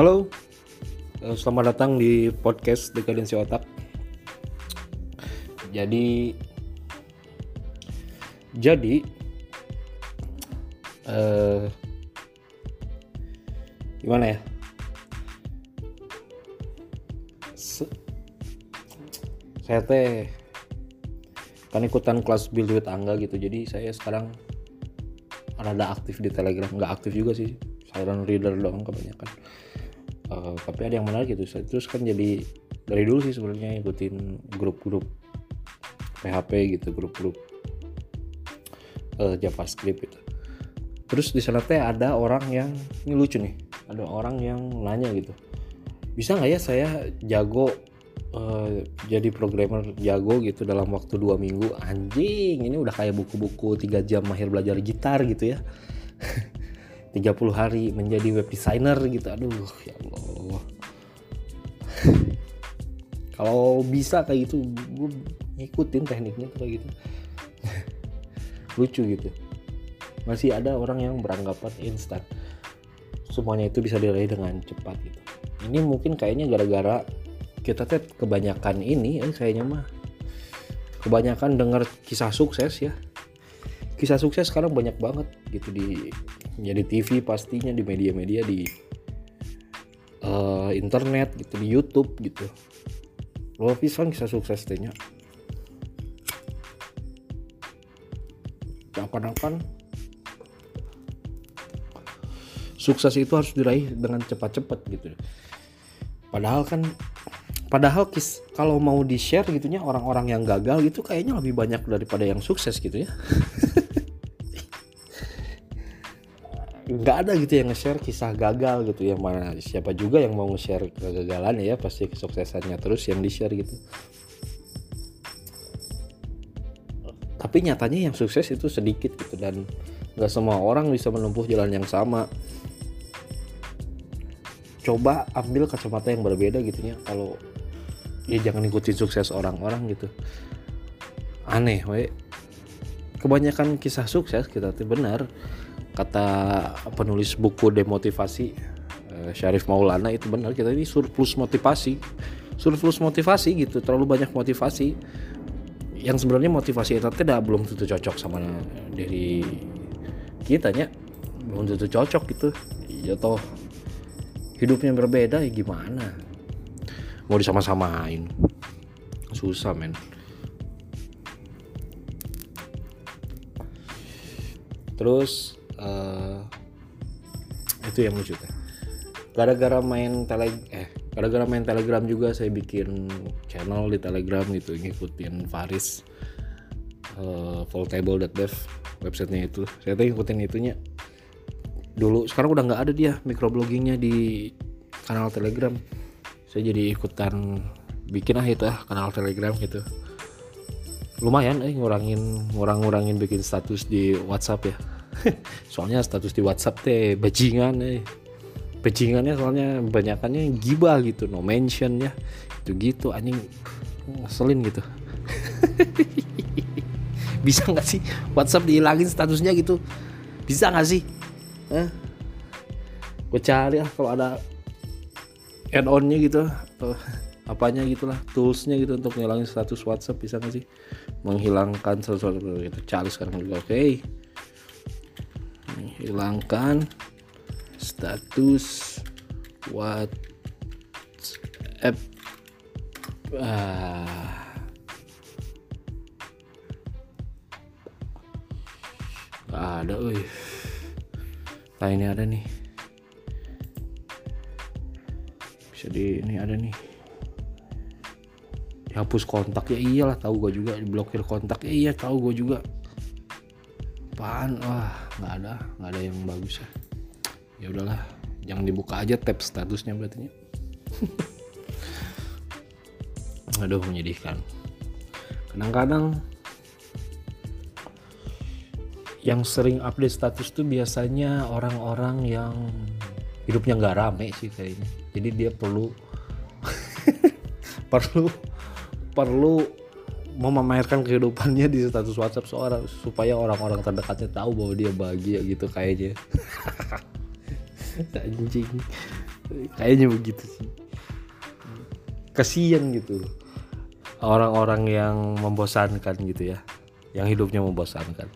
Halo, eh, selamat datang di podcast Dekadensi Otak. Jadi, jadi, eh, gimana ya? Se- saya teh kan ikutan kelas build with Angga gitu, jadi saya sekarang rada aktif di Telegram, nggak aktif juga sih, silent reader doang kebanyakan. Eh, tapi ada yang menarik gitu terus kan jadi dari dulu sih sebenarnya ikutin grup-grup PHP gitu grup-grup eh, JavaScript gitu. Terus di sana teh ada orang yang ini lucu nih ada orang yang nanya gitu bisa nggak ya saya jago eh, jadi programmer jago gitu dalam waktu dua minggu? Anjing ini udah kayak buku-buku tiga jam mahir belajar gitar gitu ya. 30 hari menjadi web designer gitu. Aduh ya kalau bisa kayak gitu gue ngikutin tekniknya kayak gitu. Lucu gitu. Masih ada orang yang beranggapan instan. Semuanya itu bisa diraih dengan cepat gitu. Ini mungkin kayaknya gara-gara kita tuh kebanyakan ini eh, kayaknya mah. Kebanyakan dengar kisah sukses ya. Kisah sukses sekarang banyak banget gitu di jadi TV pastinya di media-media di uh, internet gitu di YouTube gitu lo pisan kisah sukses tehnya seakan-akan sukses itu harus diraih dengan cepat-cepat gitu. Padahal kan padahal kis kalau mau di share gitunya orang-orang yang gagal gitu kayaknya lebih banyak daripada yang sukses gitu ya nggak ada gitu yang nge-share kisah gagal gitu. Yang mana siapa juga yang mau nge-share kegagalan ya pasti kesuksesannya terus yang di-share gitu. Tapi nyatanya yang sukses itu sedikit gitu dan nggak semua orang bisa menempuh jalan yang sama. Coba ambil kacamata yang berbeda gitu ya. Kalau ya jangan ikutin sukses orang-orang gitu. Aneh we. Kebanyakan kisah sukses kita tuh benar kata penulis buku demotivasi uh, Syarif Maulana itu benar kita ini surplus motivasi. Surplus motivasi gitu terlalu banyak motivasi. Yang sebenarnya motivasi itu tidak belum tentu cocok sama diri kita nya belum tentu cocok gitu. Ya toh hidupnya berbeda ya gimana? Mau disama-samain. Susah men. Terus uh, itu yang lucu teh. Gara-gara main tele eh gara-gara main telegram juga saya bikin channel di telegram gitu ngikutin Faris uh, websitenya itu. Saya tuh ngikutin itunya. Dulu sekarang udah nggak ada dia microbloggingnya di kanal telegram. Saya jadi ikutan bikin ah itu ah kanal telegram gitu. Lumayan eh ngurangin ngurang-ngurangin bikin status di WhatsApp ya soalnya status di WhatsApp teh bajingan eh. Bajingannya soalnya banyakannya gibah gitu no mention ya. Itu gitu anjing. Ngeselin gitu. Bisa nggak sih WhatsApp dihilangin statusnya gitu? Bisa nggak sih? Eh? gue cari ah kalau ada add-onnya gitu atau apanya gitulah toolsnya gitu untuk ngilangin status WhatsApp bisa nggak sih? Menghilangkan sesuatu gitu. Cari sekarang juga oke. okay. Hilangkan status WhatsApp. Ah. Ada wih nah ini ada nih. Bisa di ini ada nih. Dihapus kontak. Ya iyalah tahu gue juga diblokir kontak. Ya iya tahu gue juga. Apaan? Wah nggak ada nggak ada yang bagus ya. Ya udahlah jangan dibuka aja tab statusnya berarti. Aduh menyedihkan. Kadang-kadang yang sering update status tuh biasanya orang-orang yang hidupnya nggak rame sih kayaknya. Jadi dia perlu perlu perlu memamerkan kehidupannya di status WhatsApp seorang supaya orang-orang terdekatnya tahu bahwa dia bahagia gitu kayaknya. Anjing. Kayaknya begitu sih. Kasian gitu. Orang-orang yang membosankan gitu ya. Yang hidupnya membosankan.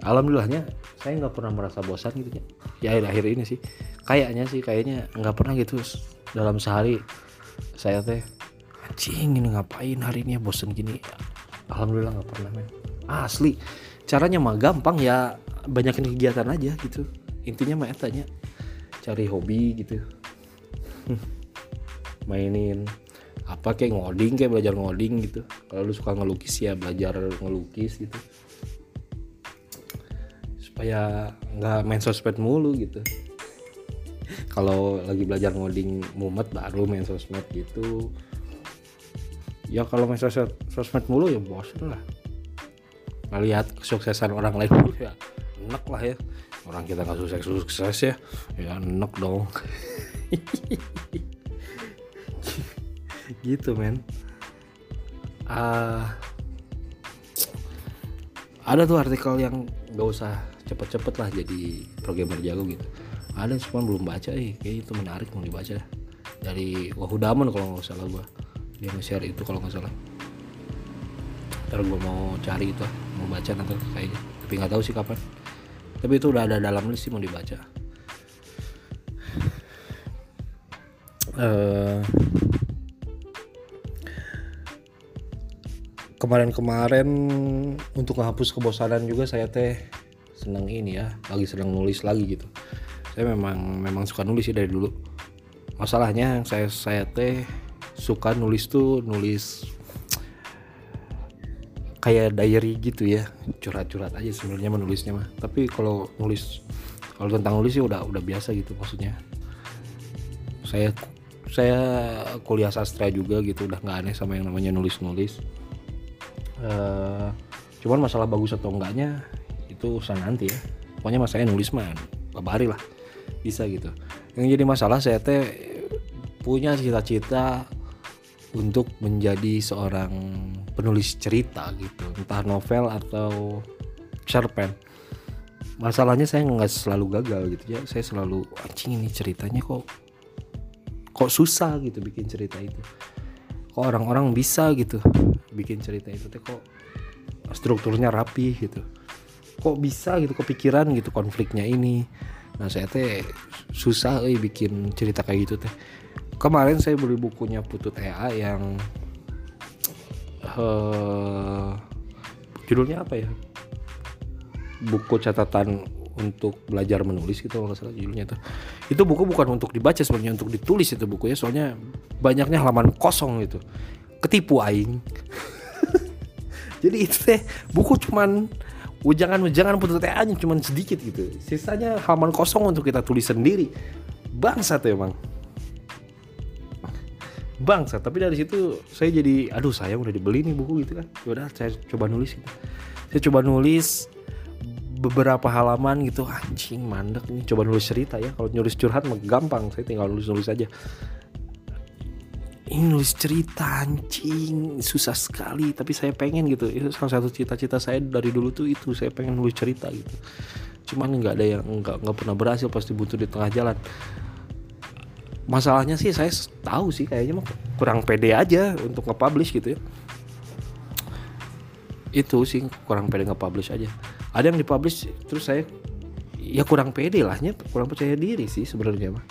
Alhamdulillahnya saya nggak pernah merasa bosan gitu ya. Ya akhir-akhir ini sih. Kayaknya sih kayaknya nggak pernah gitu. Dalam sehari saya teh anjing ini ngapain hari ini ya bosan gini alhamdulillah nggak pernah men. Asli. Caranya mah gampang ya banyakin kegiatan aja gitu. Intinya mah tanya cari hobi gitu. Mainin apa kayak ngoding kayak belajar ngoding gitu. Kalau lu suka ngelukis ya belajar ngelukis gitu. Supaya nggak main sosmed mulu gitu. Kalau lagi belajar ngoding mumet baru main sosmed gitu ya kalau main sosmed, sosmed mulu ya bosan lah. Ngelihat kesuksesan orang lain dulu ya enak lah ya. Orang kita nggak sukses sukses ya ya enak dong. Gitu men. Uh, ada tuh artikel yang gak usah cepet-cepet lah jadi programmer jago gitu. Ada cuma belum baca eh kayak itu menarik mau dibaca. Dari Wahudaman kalau nggak salah gua dia nge-share itu kalau nggak salah. Ntar gue mau cari itu mau baca nanti kayaknya. Tapi nggak tahu sih kapan. Tapi itu udah ada dalam list sih mau dibaca. Uh, kemarin-kemarin untuk menghapus kebosanan juga saya teh senang ini ya lagi sedang nulis lagi gitu. Saya memang memang suka nulis sih dari dulu. Masalahnya saya saya teh suka nulis tuh nulis kayak diary gitu ya. Curhat-curhat aja sebenarnya menulisnya mah. Tapi kalau nulis kalau tentang nulis sih udah udah biasa gitu maksudnya. Saya saya kuliah sastra juga gitu udah nggak aneh sama yang namanya nulis-nulis. Uh, cuman masalah bagus atau enggaknya itu urusan nanti ya. Pokoknya mas saya nulis mah kabari lah. Bisa gitu. Yang jadi masalah saya teh punya cita-cita untuk menjadi seorang penulis cerita gitu. Entah novel atau cerpen. Masalahnya saya nggak selalu gagal gitu ya. Saya selalu anjing ini ceritanya kok kok susah gitu bikin cerita itu. Kok orang-orang bisa gitu bikin cerita itu kok strukturnya rapi gitu. Kok bisa gitu kepikiran gitu konfliknya ini. Nah saya teh susah eh bikin cerita kayak gitu teh kemarin saya beli bukunya Putu TA yang uh, judulnya apa ya? Buku catatan untuk belajar menulis gitu kalau salah judulnya tuh itu buku bukan untuk dibaca sebenarnya untuk ditulis itu bukunya soalnya banyaknya halaman kosong gitu. Ketipu aing. Jadi itu teh buku cuman ujangan-ujangan putu TA nya cuman sedikit gitu. Sisanya halaman kosong untuk kita tulis sendiri. Bangsa tuh emang bangsa tapi dari situ saya jadi aduh saya udah dibeli nih buku gitu kan. Ya udah saya coba nulis gitu. Saya coba nulis beberapa halaman gitu. Anjing mandek nih coba nulis cerita ya. Kalau nulis curhat mah gampang saya tinggal nulis nulis aja. Ini nulis cerita anjing susah sekali tapi saya pengen gitu. Itu salah satu cita-cita saya dari dulu tuh itu saya pengen nulis cerita gitu. Cuman nggak ada yang nggak nggak pernah berhasil pasti butuh di tengah jalan masalahnya sih saya tahu sih kayaknya mah kurang pede aja untuk nge-publish gitu ya. Itu sih kurang pede nge-publish aja. Ada yang dipublish terus saya ya kurang pede lahnya kurang percaya diri sih sebenarnya mah.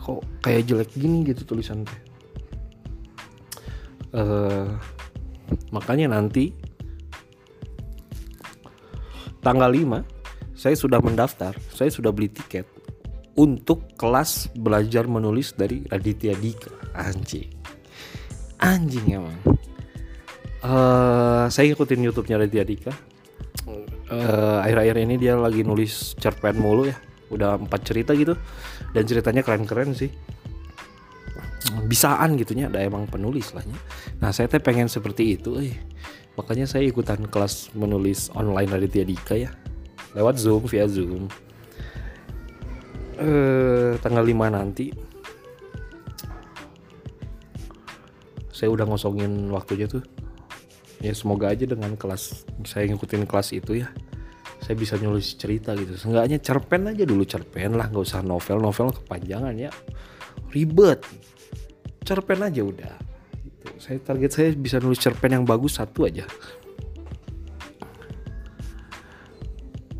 Kok kayak jelek gini gitu tulisan teh. Uh, makanya nanti tanggal 5 saya sudah mendaftar saya sudah beli tiket untuk kelas belajar menulis dari Raditya Dika. Anjing. Anjing emang. Uh, saya ikutin YouTube-nya Raditya Dika. Uh, akhir-akhir ini dia lagi nulis cerpen mulu ya. Udah empat cerita gitu. Dan ceritanya keren-keren sih. Bisaan gitunya ada emang penulis lahnya nah saya teh pengen seperti itu eh. Makanya saya ikutan kelas menulis online Raditya Dika ya. Lewat zoom via zoom eh, tanggal 5 nanti. Saya udah ngosongin waktunya tuh. Ya semoga aja dengan kelas saya ngikutin kelas itu ya saya bisa nulis cerita gitu. Seenggaknya cerpen aja dulu cerpen lah nggak usah novel. Novel kepanjangan ya ribet. Cerpen aja udah. Gitu. saya target saya bisa nulis cerpen yang bagus satu aja.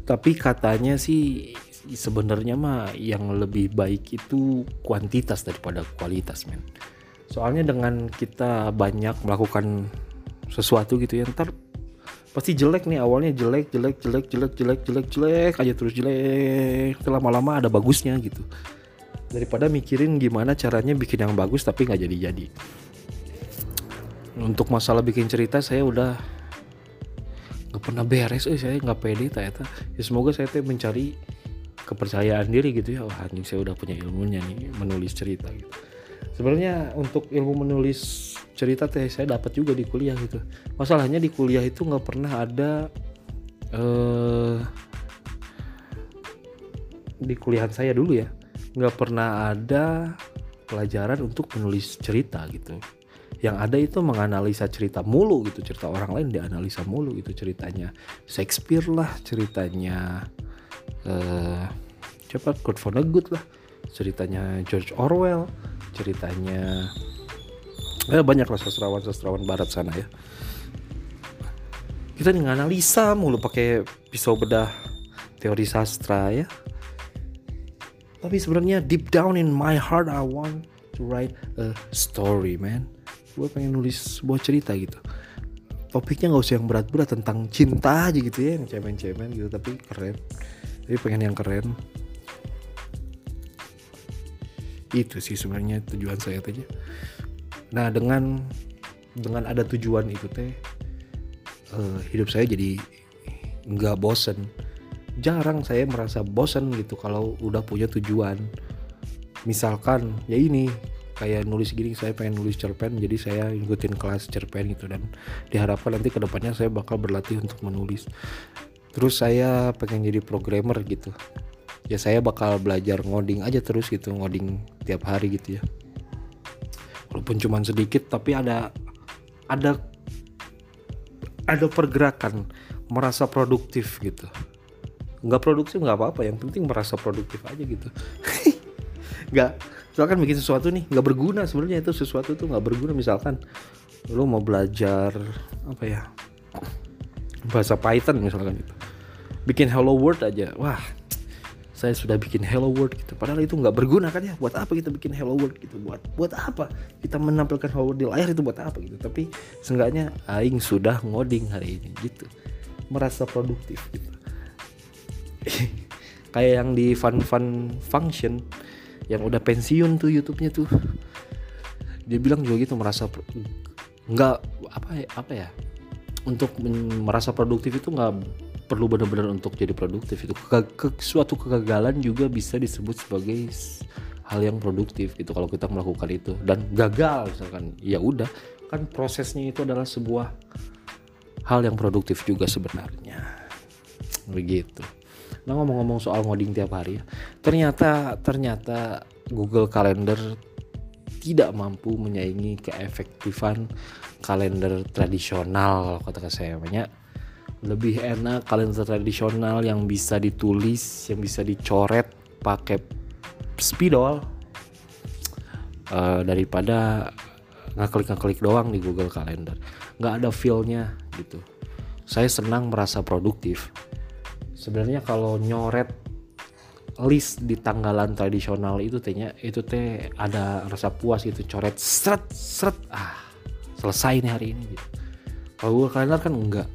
Tapi katanya sih sebenarnya mah yang lebih baik itu kuantitas daripada kualitas men. Soalnya dengan kita banyak melakukan sesuatu gitu ya ntar pasti jelek nih awalnya jelek jelek jelek jelek jelek jelek jelek aja terus jelek lama-lama ada bagusnya gitu. Daripada mikirin gimana caranya bikin yang bagus tapi nggak jadi-jadi. Untuk masalah bikin cerita saya udah nggak pernah beres eh saya nggak pede ternyata. Ya semoga saya mencari kepercayaan diri gitu ya. Wah anjing saya udah punya ilmunya nih menulis cerita gitu. Sebenarnya untuk ilmu menulis cerita teh saya dapat juga di kuliah gitu. Masalahnya di kuliah itu nggak pernah ada eh di kuliahan saya dulu ya nggak pernah ada pelajaran untuk menulis cerita gitu. Yang ada itu menganalisa cerita mulu gitu cerita orang lain dianalisa mulu gitu ceritanya. Shakespeare lah ceritanya uh, siapa Kurt Vonnegut lah. Ceritanya George Orwell ceritanya eh, banyak lah sastrawan sastrawan barat sana ya. Kita menganalisa mulu pakai pisau bedah teori sastra ya. Tapi sebenarnya deep down in my heart I want to write a story man. Gue pengen nulis sebuah cerita gitu. Topiknya nggak usah yang berat-berat tentang cinta aja gitu ya cemen-cemen gitu tapi keren tapi pengen yang keren. Itu sih sebenarnya tujuan saya tadi. Nah dengan dengan ada tujuan itu teh uh, hidup saya jadi nggak bosen. Jarang saya merasa bosen gitu kalau udah punya tujuan. Misalkan ya ini kayak nulis gini saya pengen nulis cerpen jadi saya ikutin kelas cerpen gitu. Dan diharapkan nanti ke depannya saya bakal berlatih untuk menulis terus saya pengen jadi programmer gitu. Ya saya bakal belajar ngoding aja terus gitu ngoding tiap hari gitu ya. Walaupun cuma sedikit tapi ada ada ada pergerakan merasa produktif gitu. Nggak produktif nggak apa-apa yang penting merasa produktif aja gitu. Nggak misalkan bikin sesuatu nih nggak berguna sebenarnya itu sesuatu tuh nggak berguna. Misalkan lo mau belajar apa ya bahasa Python misalkan gitu bikin hello world aja. Wah saya sudah bikin hello world gitu. Padahal itu nggak berguna kan ya? Buat apa kita bikin hello world gitu? Buat buat apa? Kita menampilkan hello world di layar itu buat apa gitu? Tapi seenggaknya aing sudah ngoding hari ini gitu. Merasa produktif gitu. Kayak yang di fun fun function yang udah pensiun tuh YouTube-nya tuh. Dia bilang juga gitu merasa nggak apa ya apa ya? Untuk merasa produktif itu nggak perlu benar-benar untuk jadi produktif itu. Ke, ke, suatu kegagalan juga bisa disebut sebagai hal yang produktif gitu kalau kita melakukan itu. Dan gagal misalkan ya udah kan prosesnya itu adalah sebuah hal yang produktif juga sebenarnya. Begitu. Nah ngomong-ngomong soal ngoding tiap hari ya, ternyata ternyata Google Calendar tidak mampu menyaingi keefektifan kalender tradisional kata saya banyak lebih enak kalender tradisional yang bisa ditulis yang bisa dicoret pakai spidol uh, daripada ngeklik doang di Google Calendar. Nggak ada feelnya gitu. Saya senang merasa produktif. Sebenarnya kalau nyoret list di tanggalan tradisional itu tehnya itu teh ada rasa puas gitu coret seret seret ah selesai nih hari ini. Gitu kalau gue kalender kan enggak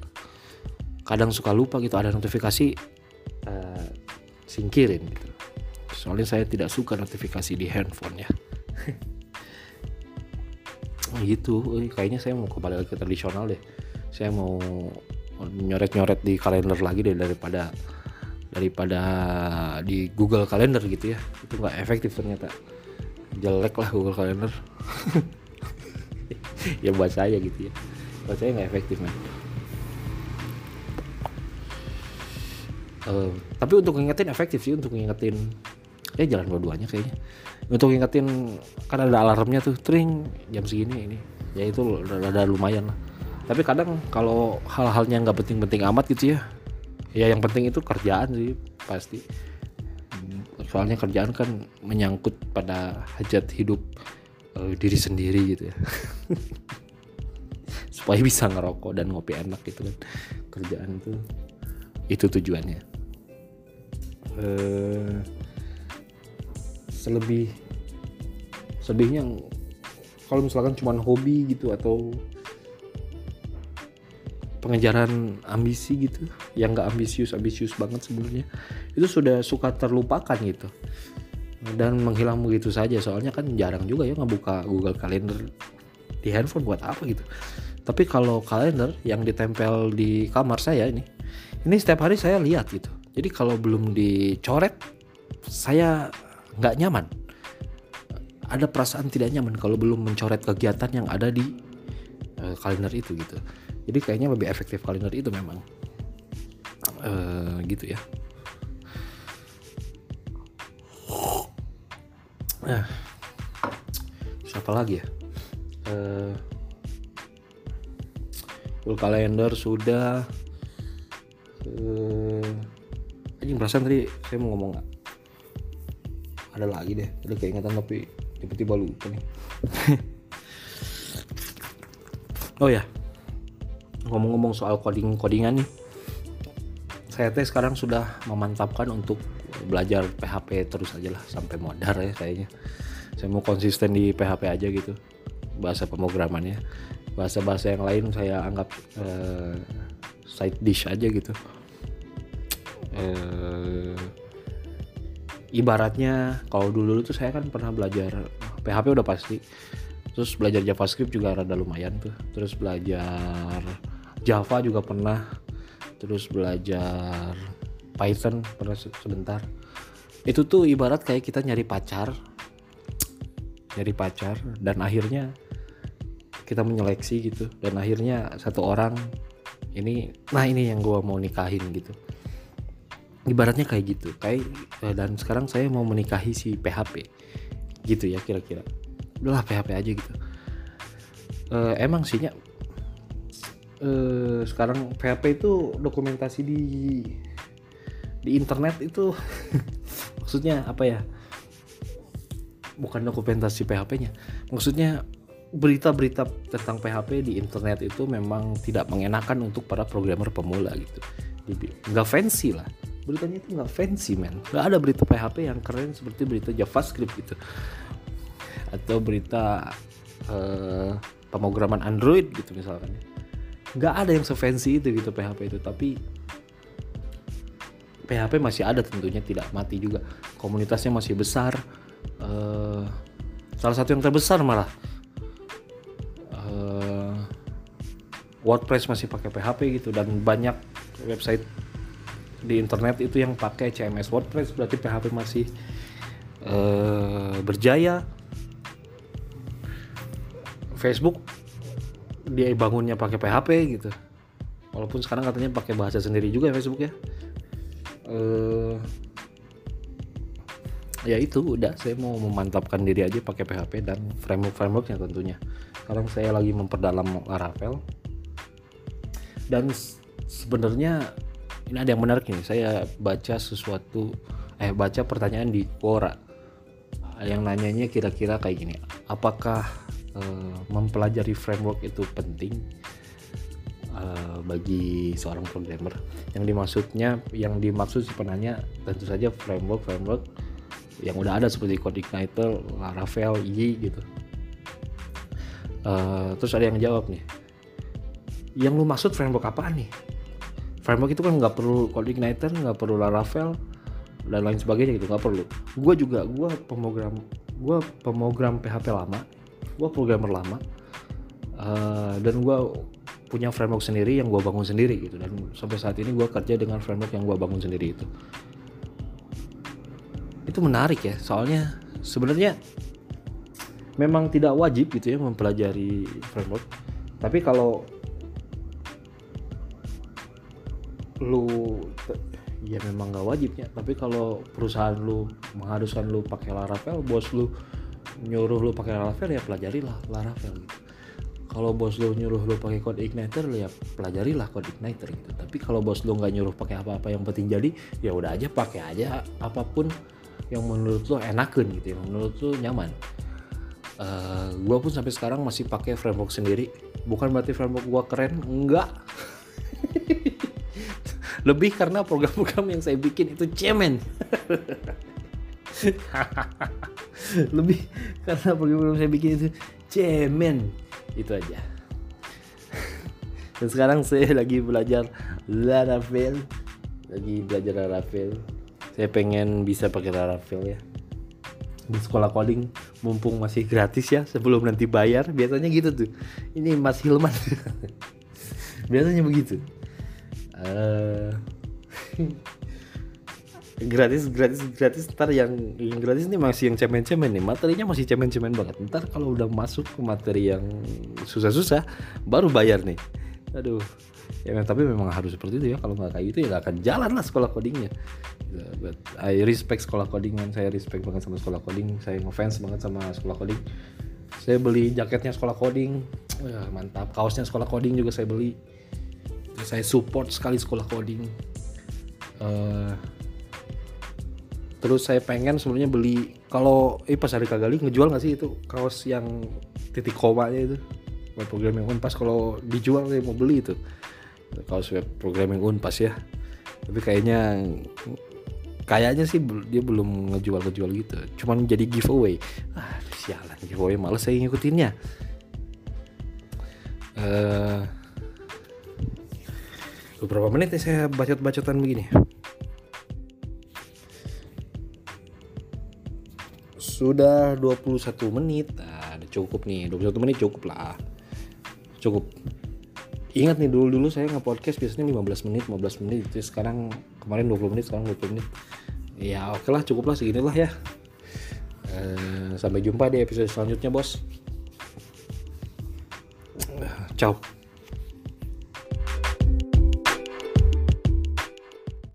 kadang suka lupa gitu ada notifikasi uh, singkirin gitu. Soalnya saya tidak suka notifikasi di handphone ya. Gitu. Kayaknya saya mau kembali ke tradisional deh. Saya mau nyoret-nyoret di kalender lagi deh daripada daripada di Google Calendar gitu ya. Itu nggak efektif ternyata. Jelek lah Google Calendar. Ya buat saya gitu ya. Buat saya nggak efektif man tapi untuk ngingetin efektif sih untuk ngingetin ya jalan dua-duanya kayaknya. Untuk ngingetin kan ada alarmnya tuh tring jam segini ini. Ya itu ada lumayan lah. Tapi kadang kalau hal-halnya nggak penting-penting amat gitu ya ya yang penting itu kerjaan sih pasti. Soalnya kerjaan kan menyangkut pada hajat hidup uh, diri sendiri gitu ya. Supaya bisa ngerokok dan ngopi enak gitu kan. Kerjaan itu itu tujuannya uh, selebih sedihnya kalau misalkan cuma hobi gitu atau pengejaran ambisi gitu yang gak ambisius ambisius banget sebenarnya itu sudah suka terlupakan gitu. Dan menghilang begitu saja soalnya kan jarang juga ya ngebuka Google Calendar di handphone buat apa gitu. Tapi kalau kalender yang ditempel di kamar saya ini ini setiap hari saya lihat gitu jadi kalau belum dicoret saya nggak nyaman. Ada perasaan tidak nyaman kalau belum mencoret kegiatan yang ada di uh, kalender itu gitu. Jadi kayaknya lebih efektif kalender itu memang. Uh, gitu ya. Nah siapa lagi ya? Uh, full kalender sudah anjing perasaan tadi saya mau ngomong ada lagi deh ada keingetan tapi tiba-tiba lupa nih. Oh ya ngomong-ngomong soal coding codingan nih. Saya teh sekarang sudah memantapkan untuk belajar PHP terus aja lah sampai modar ya kayaknya. Saya mau konsisten di PHP aja gitu bahasa pemrogramannya. Bahasa-bahasa yang lain saya anggap uh, side dish aja gitu uh, ibaratnya kalau dulu tuh saya kan pernah belajar PHP udah pasti. Terus belajar JavaScript juga rada lumayan tuh. Terus belajar Java juga pernah. Terus belajar Python pernah sebentar. Itu tuh ibarat kayak kita nyari pacar. Nyari pacar dan akhirnya kita menyeleksi gitu. Dan akhirnya satu orang ini nah ini yang gue mau nikahin gitu ibaratnya kayak gitu. Kayak eh, dan sekarang saya mau menikahi si PHP gitu ya kira-kira. Udahlah PHP aja gitu. Uh, emang sihnya uh, sekarang PHP itu dokumentasi di di internet itu maksudnya apa ya? Bukan dokumentasi PHP-nya maksudnya berita-berita tentang PHP di internet itu memang tidak mengenakan untuk para programmer pemula gitu. Nggak fancy lah beritanya itu nggak fancy man nggak ada berita PHP yang keren seperti berita JavaScript gitu. Atau berita uh, pemrograman Android gitu misalkan. Nggak ada yang sefancy itu gitu PHP itu. Tapi PHP masih ada tentunya tidak mati juga. Komunitasnya masih besar. Uh, salah satu yang terbesar malah. Uh, WordPress masih pakai PHP gitu. Dan banyak website di internet itu yang pakai CMS WordPress berarti PHP masih uh, berjaya. Facebook dia bangunnya pakai PHP gitu. Walaupun sekarang katanya pakai bahasa sendiri juga ya Facebook ya. Uh, ya itu udah saya mau memantapkan diri aja pakai PHP dan framework frameworknya tentunya. Sekarang saya lagi memperdalam Laravel. Dan sebenarnya ini ada yang menarik nih saya baca sesuatu eh baca pertanyaan di Quora yang nanyanya kira-kira kayak gini apakah uh, mempelajari framework itu penting uh, bagi seorang programmer. Yang dimaksudnya, yang dimaksud si penanya tentu saja framework framework yang udah ada seperti CodeIgniter, Laravel, Y gitu. Uh, terus ada yang jawab nih, yang lu maksud framework apa nih? Framework itu kan nggak perlu CodeIgniter, nggak perlu Laravel dan lain sebagainya gitu, nggak perlu. Gue juga, gue pemrogram, gue pemrogram PHP lama gue programmer lama uh, dan gue punya framework sendiri yang gue bangun sendiri gitu. Dan sampai saat ini gue kerja dengan framework yang gue bangun sendiri itu. Itu menarik ya soalnya sebenarnya memang tidak wajib gitu ya mempelajari framework. Tapi kalau lu ya memang gak wajibnya. Tapi kalau perusahaan lu mengharuskan lu pakai Laravel bos lu nyuruh lu pakai Laravel ya pelajarilah Laravel gitu. Kalau bos lu nyuruh lu pakai code igniter ya pelajarilah code igniter gitu. Tapi kalau bos lu nggak nyuruh pakai apa-apa yang penting jadi ya udah aja pakai aja apa pun yang menurut lo enakan gitu yang menurut lo nyaman. Uh, gue pun sampai sekarang masih pakai framework sendiri. Bukan berarti framework gue keren enggak lebih karena program-program yang saya bikin itu cemen. Lebih karena program-program saya bikin itu cemen. Itu aja. Dan sekarang saya lagi belajar Laravel. Lagi belajar Laravel. Saya pengen bisa pakai Laravel ya. Di sekolah coding mumpung masih gratis ya sebelum nanti bayar biasanya gitu tuh. Ini Mas Hilman. Biasanya begitu uh, gratis gratis gratis ntar yang, yang gratis ini masih yang cemen-cemen nih. Materinya masih cemen-cemen banget. Ntar kalau udah masuk ke materi yang susah-susah baru bayar nih. Aduh. Ya tapi memang harus seperti itu ya. Kalau nggak kayak gitu ya gak akan jalan lah sekolah codingnya. But I respect sekolah coding man. Saya respect banget sama sekolah coding. Saya ngefans banget sama sekolah coding. Saya beli jaketnya sekolah coding. Wah, mantap. Kaosnya sekolah coding juga saya beli saya support sekali sekolah coding. Uh, terus saya pengen sebenarnya beli kalau eh pas hari kagali ngejual nggak sih itu kaos yang titik komanya itu? Web programming unpas kalau dijual saya mau beli itu. Kaos web programming unpas ya. Tapi kayaknya kayaknya sih dia belum ngejual ngejual gitu. Cuman jadi giveaway. Ah sialan giveaway males saya ngikutinnya. Uh, beberapa menit nih saya bacot-bacotan begini. Sudah 21 menit. Nah, cukup nih. 21 menit cukup lah. Cukup. Ingat nih dulu dulu saya nge-podcast biasanya 15 menit 15 menit. Itu sekarang kemarin 20 menit sekarang 20 menit. Ya oke lah cukup lah seginilah ya. Uh, sampai jumpa di episode selanjutnya bos. Ciao